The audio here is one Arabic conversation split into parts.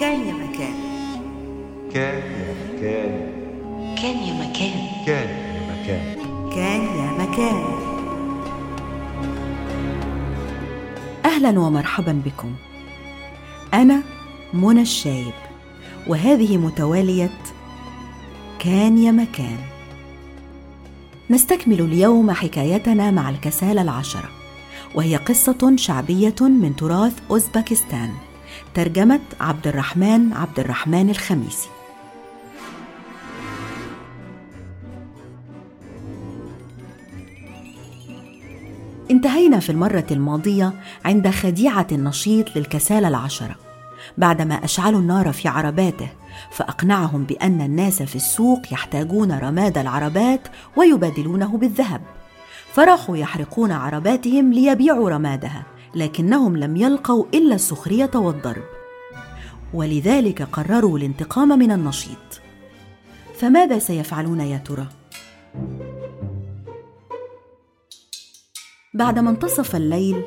كان يا مكان. كان يا مكان. كان يا مكان. كان يا مكان. كان يا مكان. أهلا ومرحبا بكم. أنا منى الشايب وهذه متوالية كان يا مكان. نستكمل اليوم حكايتنا مع الكسالى العشرة وهي قصة شعبية من تراث أوزبكستان. ترجمة عبد الرحمن عبد الرحمن الخميسي. انتهينا في المرة الماضية عند خديعة النشيط للكسالى العشرة. بعدما أشعلوا النار في عرباته فأقنعهم بأن الناس في السوق يحتاجون رماد العربات ويبادلونه بالذهب. فراحوا يحرقون عرباتهم ليبيعوا رمادها لكنهم لم يلقوا إلا السخرية والضرب. ولذلك قرروا الانتقام من النشيط. فماذا سيفعلون يا ترى؟ بعدما انتصف الليل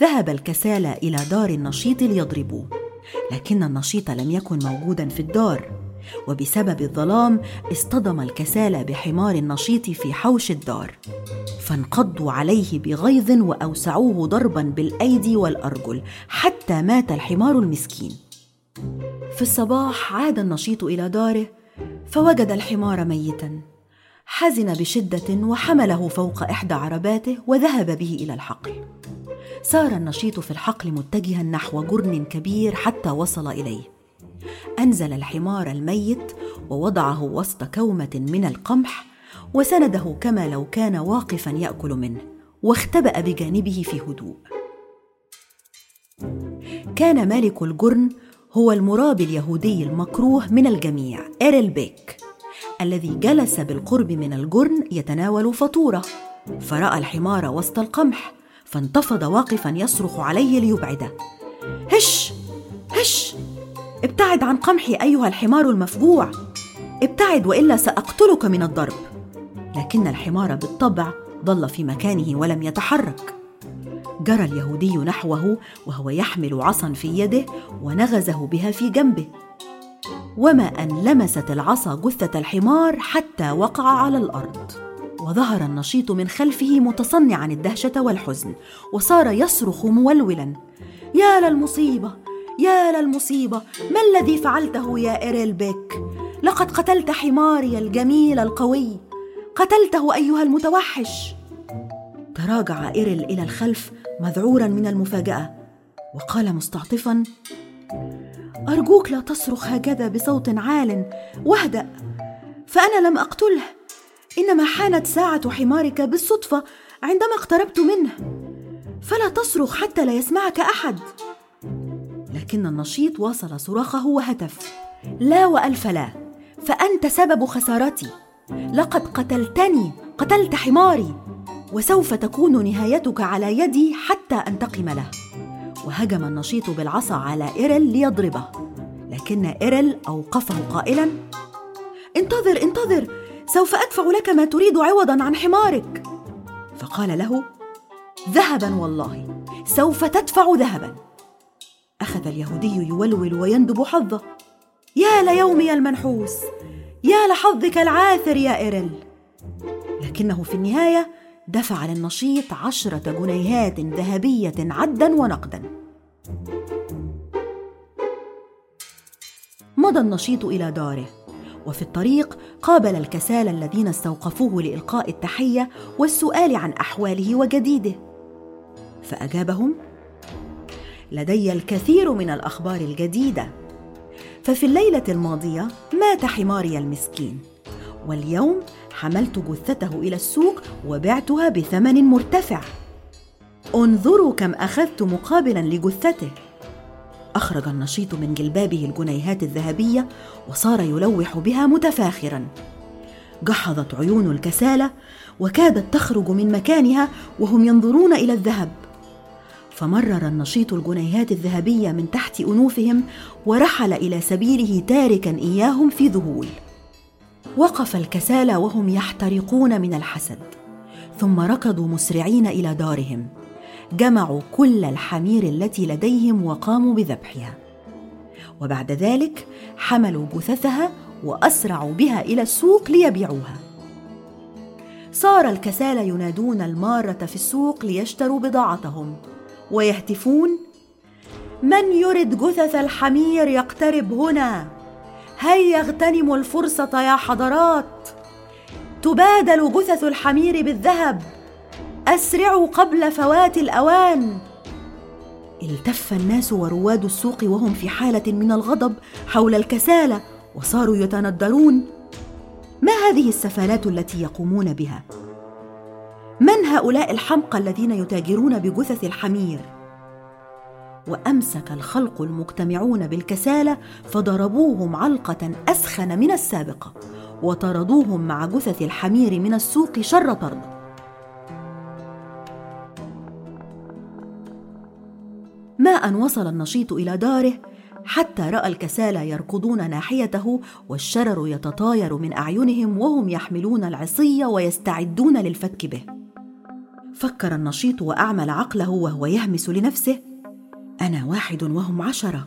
ذهب الكسالى إلى دار النشيط ليضربوه. لكن النشيط لم يكن موجودا في الدار. وبسبب الظلام اصطدم الكسالى بحمار النشيط في حوش الدار فانقضوا عليه بغيظ وأوسعوه ضربا بالأيدي والأرجل حتى مات الحمار المسكين. في الصباح عاد النشيط إلى داره فوجد الحمار ميتا حزن بشدة وحمله فوق إحدى عرباته وذهب به إلى الحقل. سار النشيط في الحقل متجها نحو جرن كبير حتى وصل إليه. أنزل الحمار الميت ووضعه وسط كومة من القمح وسنده كما لو كان واقفا يأكل منه واختبأ بجانبه في هدوء. كان مالك الجرن هو المرابي اليهودي المكروه من الجميع إيرل بيك الذي جلس بالقرب من الجرن يتناول فطوره. فرأى الحمار وسط القمح فانتفض واقفا يصرخ عليه ليبعده. هش! هش! ابتعد عن قمحي أيها الحمار المفجوع. ابتعد وإلا سأقتلك من الضرب. لكن الحمار بالطبع ظل في مكانه ولم يتحرك. جرى اليهودي نحوه وهو يحمل عصا في يده ونغزه بها في جنبه. وما أن لمست العصا جثة الحمار حتى وقع على الأرض. وظهر النشيط من خلفه متصنعا الدهشة والحزن وصار يصرخ مولولا. يا للمصيبه يا للمصيبة ما الذي فعلته يا إيريل بيك؟ لقد قتلت حماري الجميل القوي. قتلته أيها المتوحش. تراجع إيريل إلى الخلف مذعورا من المفاجأة. وقال مستعطفا أرجوك لا تصرخ هكذا بصوت عال واهدأ. فأنا لم أقتله. إنما حانت ساعة حمارك بالصدفة عندما اقتربت منه. فلا تصرخ حتى لا يسمعك أحد. لكن النشيط واصل صراخه وهتف. لا وألف لا فأنت سبب خسارتي. لقد قتلتني قتلت حماري. وسوف تكون نهايتك على يدي حتى انتقم له. وهجم النشيط بالعصا على إيرل ليضربه. لكن إيرل أوقفه قائلا انتظر انتظر سوف أدفع لك ما تريد عوضا عن حمارك. فقال له ذهبا والله سوف تدفع ذهبا. أخذ اليهودي يولول ويندب حظه. يا ليومي المنحوس يا لحظك العاثر يا إيرل لكنه في النهاية دفع للنشيط عشرة جنيهات ذهبية عدا ونقدا. مضى النشيط إلى داره وفي الطريق قابل الكسالى الذين استوقفوه لإلقاء التحية والسؤال عن أحواله وجديده. فأجابهم لدي الكثير من الأخبار الجديدة. ففي الليلة الماضية مات حماري المسكين واليوم حملت جثته إلى السوق وبعتها بثمن مرتفع. انظروا كم أخذت مقابلا لجثته. أخرج النشيط من جلبابه الجنيهات الذهبية وصار يلوح بها متفاخرا. جحظت عيون الكسالى وكادت تخرج من مكانها وهم ينظرون إلى الذهب. فمرر النشيط الجنيهات الذهبية من تحت أنوفهم ورحل إلى سبيله تاركا إياهم في ذهول. وقف الكسالى وهم يحترقون من الحسد. ثم ركضوا مسرعين إلى دارهم. جمعوا كل الحمير التي لديهم وقاموا بذبحها. وبعد ذلك حملوا جثثها وأسرعوا بها إلى السوق ليبيعوها. صار الكسالى ينادون المارة في السوق ليشتروا بضاعتهم. ويهتفون؟ من يرد جثث الحمير يقترب هنا؟ هيا اغتنموا الفرصة يا حضرات؟ تبادل جثث الحمير بالذهب. أسرعوا قبل فوات الأوان. التف الناس ورواد السوق وهم في حالة من الغضب حول الكسالى وصاروا يتندرون. ما هذه السفالات التي يقومون بها؟ من هؤلاء الحمقى الذين يتاجرون بجثث الحمير؟ وأمسك الخلق المجتمعون بالكسالى فضربوهم علقة أسخن من السابقة وطردوهم مع جثث الحمير من السوق شر طرد. ما أن وصل النشيط إلى داره حتى رأى الكسالى يركضون ناحيته والشرر يتطاير من أعينهم وهم يحملون العصي ويستعدون للفتك به. فكر النشيط وأعمل عقله وهو يهمس لنفسه. أنا واحد وهم عشرة.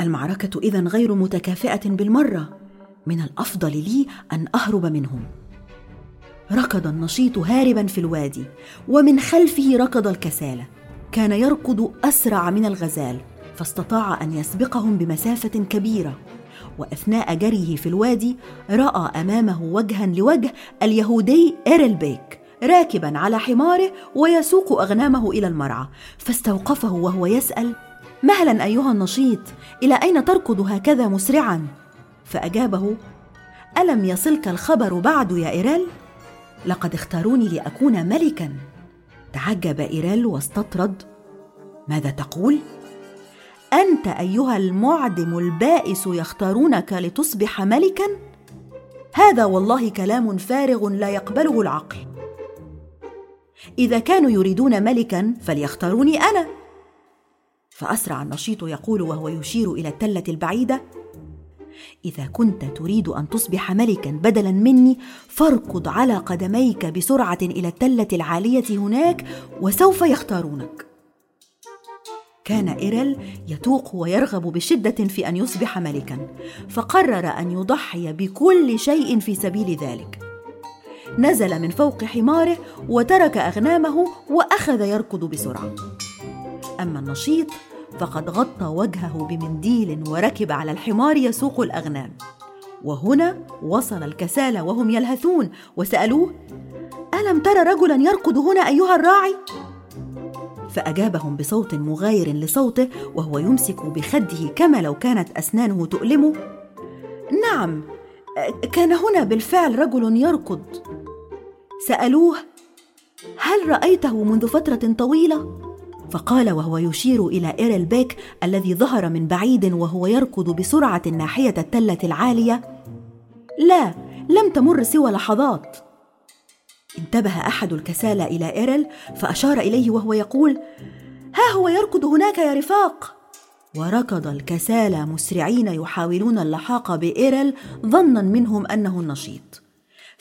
المعركة اذا غير متكافئة بالمرة. من الأفضل لي أن أهرب منهم. ركض النشيط هاربا في الوادي ومن خلفه ركض الكسالى كان يركض أسرع من الغزال فاستطاع أن يسبقهم بمسافة كبيرة. وأثناء جريه في الوادي رأى أمامه وجها لوجه اليهودي إيرل بيك. راكبا على حماره ويسوق أغنامه إلى المرعى فاستوقفه وهو يسأل مهلا أيها النشيط إلى أين تركض هكذا مسرعا؟ فأجابه ألم يصلك الخبر بعد يا إيريل؟ لقد اختاروني لأكون ملكا. تعجب إيريل واستطرد ماذا تقول؟ أنت أيها المعدم البائس يختارونك لتصبح ملكا؟ هذا والله كلام فارغ لا يقبله العقل. إذا كانوا يريدون ملكا فليختاروني أنا. فأسرع النشيط يقول وهو يشير إلى التلة البعيدة إذا كنت تريد أن تصبح ملكا بدلا مني فاركض على قدميك بسرعة إلى التلة العالية هناك وسوف يختارونك. كان إيرل يتوق ويرغب بشدة في أن يصبح ملكا فقرر أن يضحي بكل شيء في سبيل ذلك. نزل من فوق حماره وترك أغنامه وأخذ يركض بسرعة. أما النشيط فقد غطى وجهه بمنديل وركب على الحمار يسوق الأغنام. وهنا وصل الكسالى وهم يلهثون وسألوه ألم تر رجلا يركض هنا أيها الراعي؟ فأجابهم بصوت مغاير لصوته وهو يمسك بخده كما لو كانت أسنانه تؤلمه. نعم كان هنا بالفعل رجل يركض. سألوه هل رأيته منذ فترة طويلة؟ فقال وهو يشير إلى إيرل بيك الذي ظهر من بعيد وهو يركض بسرعة ناحية التلة العالية. لا لم تمر سوى لحظات. انتبه أحد الكسالى إلى ايرل فأشار إليه وهو يقول ها هو يركض هناك يا رفاق. وركض الكسالى مسرعين يحاولون اللحاق بايرل ظنا منهم أنه النشيط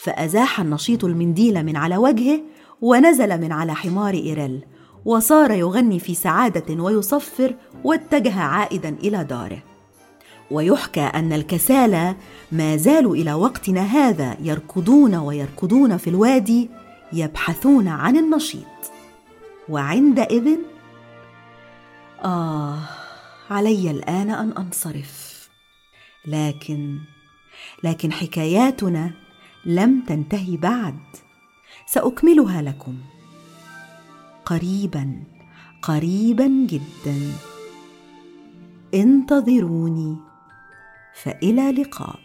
فأزاح النشيط المنديل من على وجهه ونزل من على حمار ايرل وصار يغني في سعادة ويصفر واتجه عائدا إلى داره. ويحكى أن الكسالى ما زالوا إلى وقتنا هذا يركضون ويركضون في الوادي يبحثون عن النشيط. وعندئذ آه علي الآن أن أنصرف. لكن لكن حكاياتنا لم تنتهي بعد. سأكملها لكم. قريبا قريبا جدا. انتظروني. فإلى لقاء.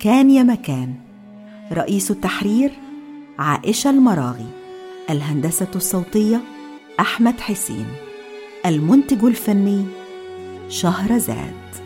كان يا مكان. رئيس التحرير عائشة المراغي. الهندسة الصوتية أحمد حسين. المنتج الفني شهرزاد.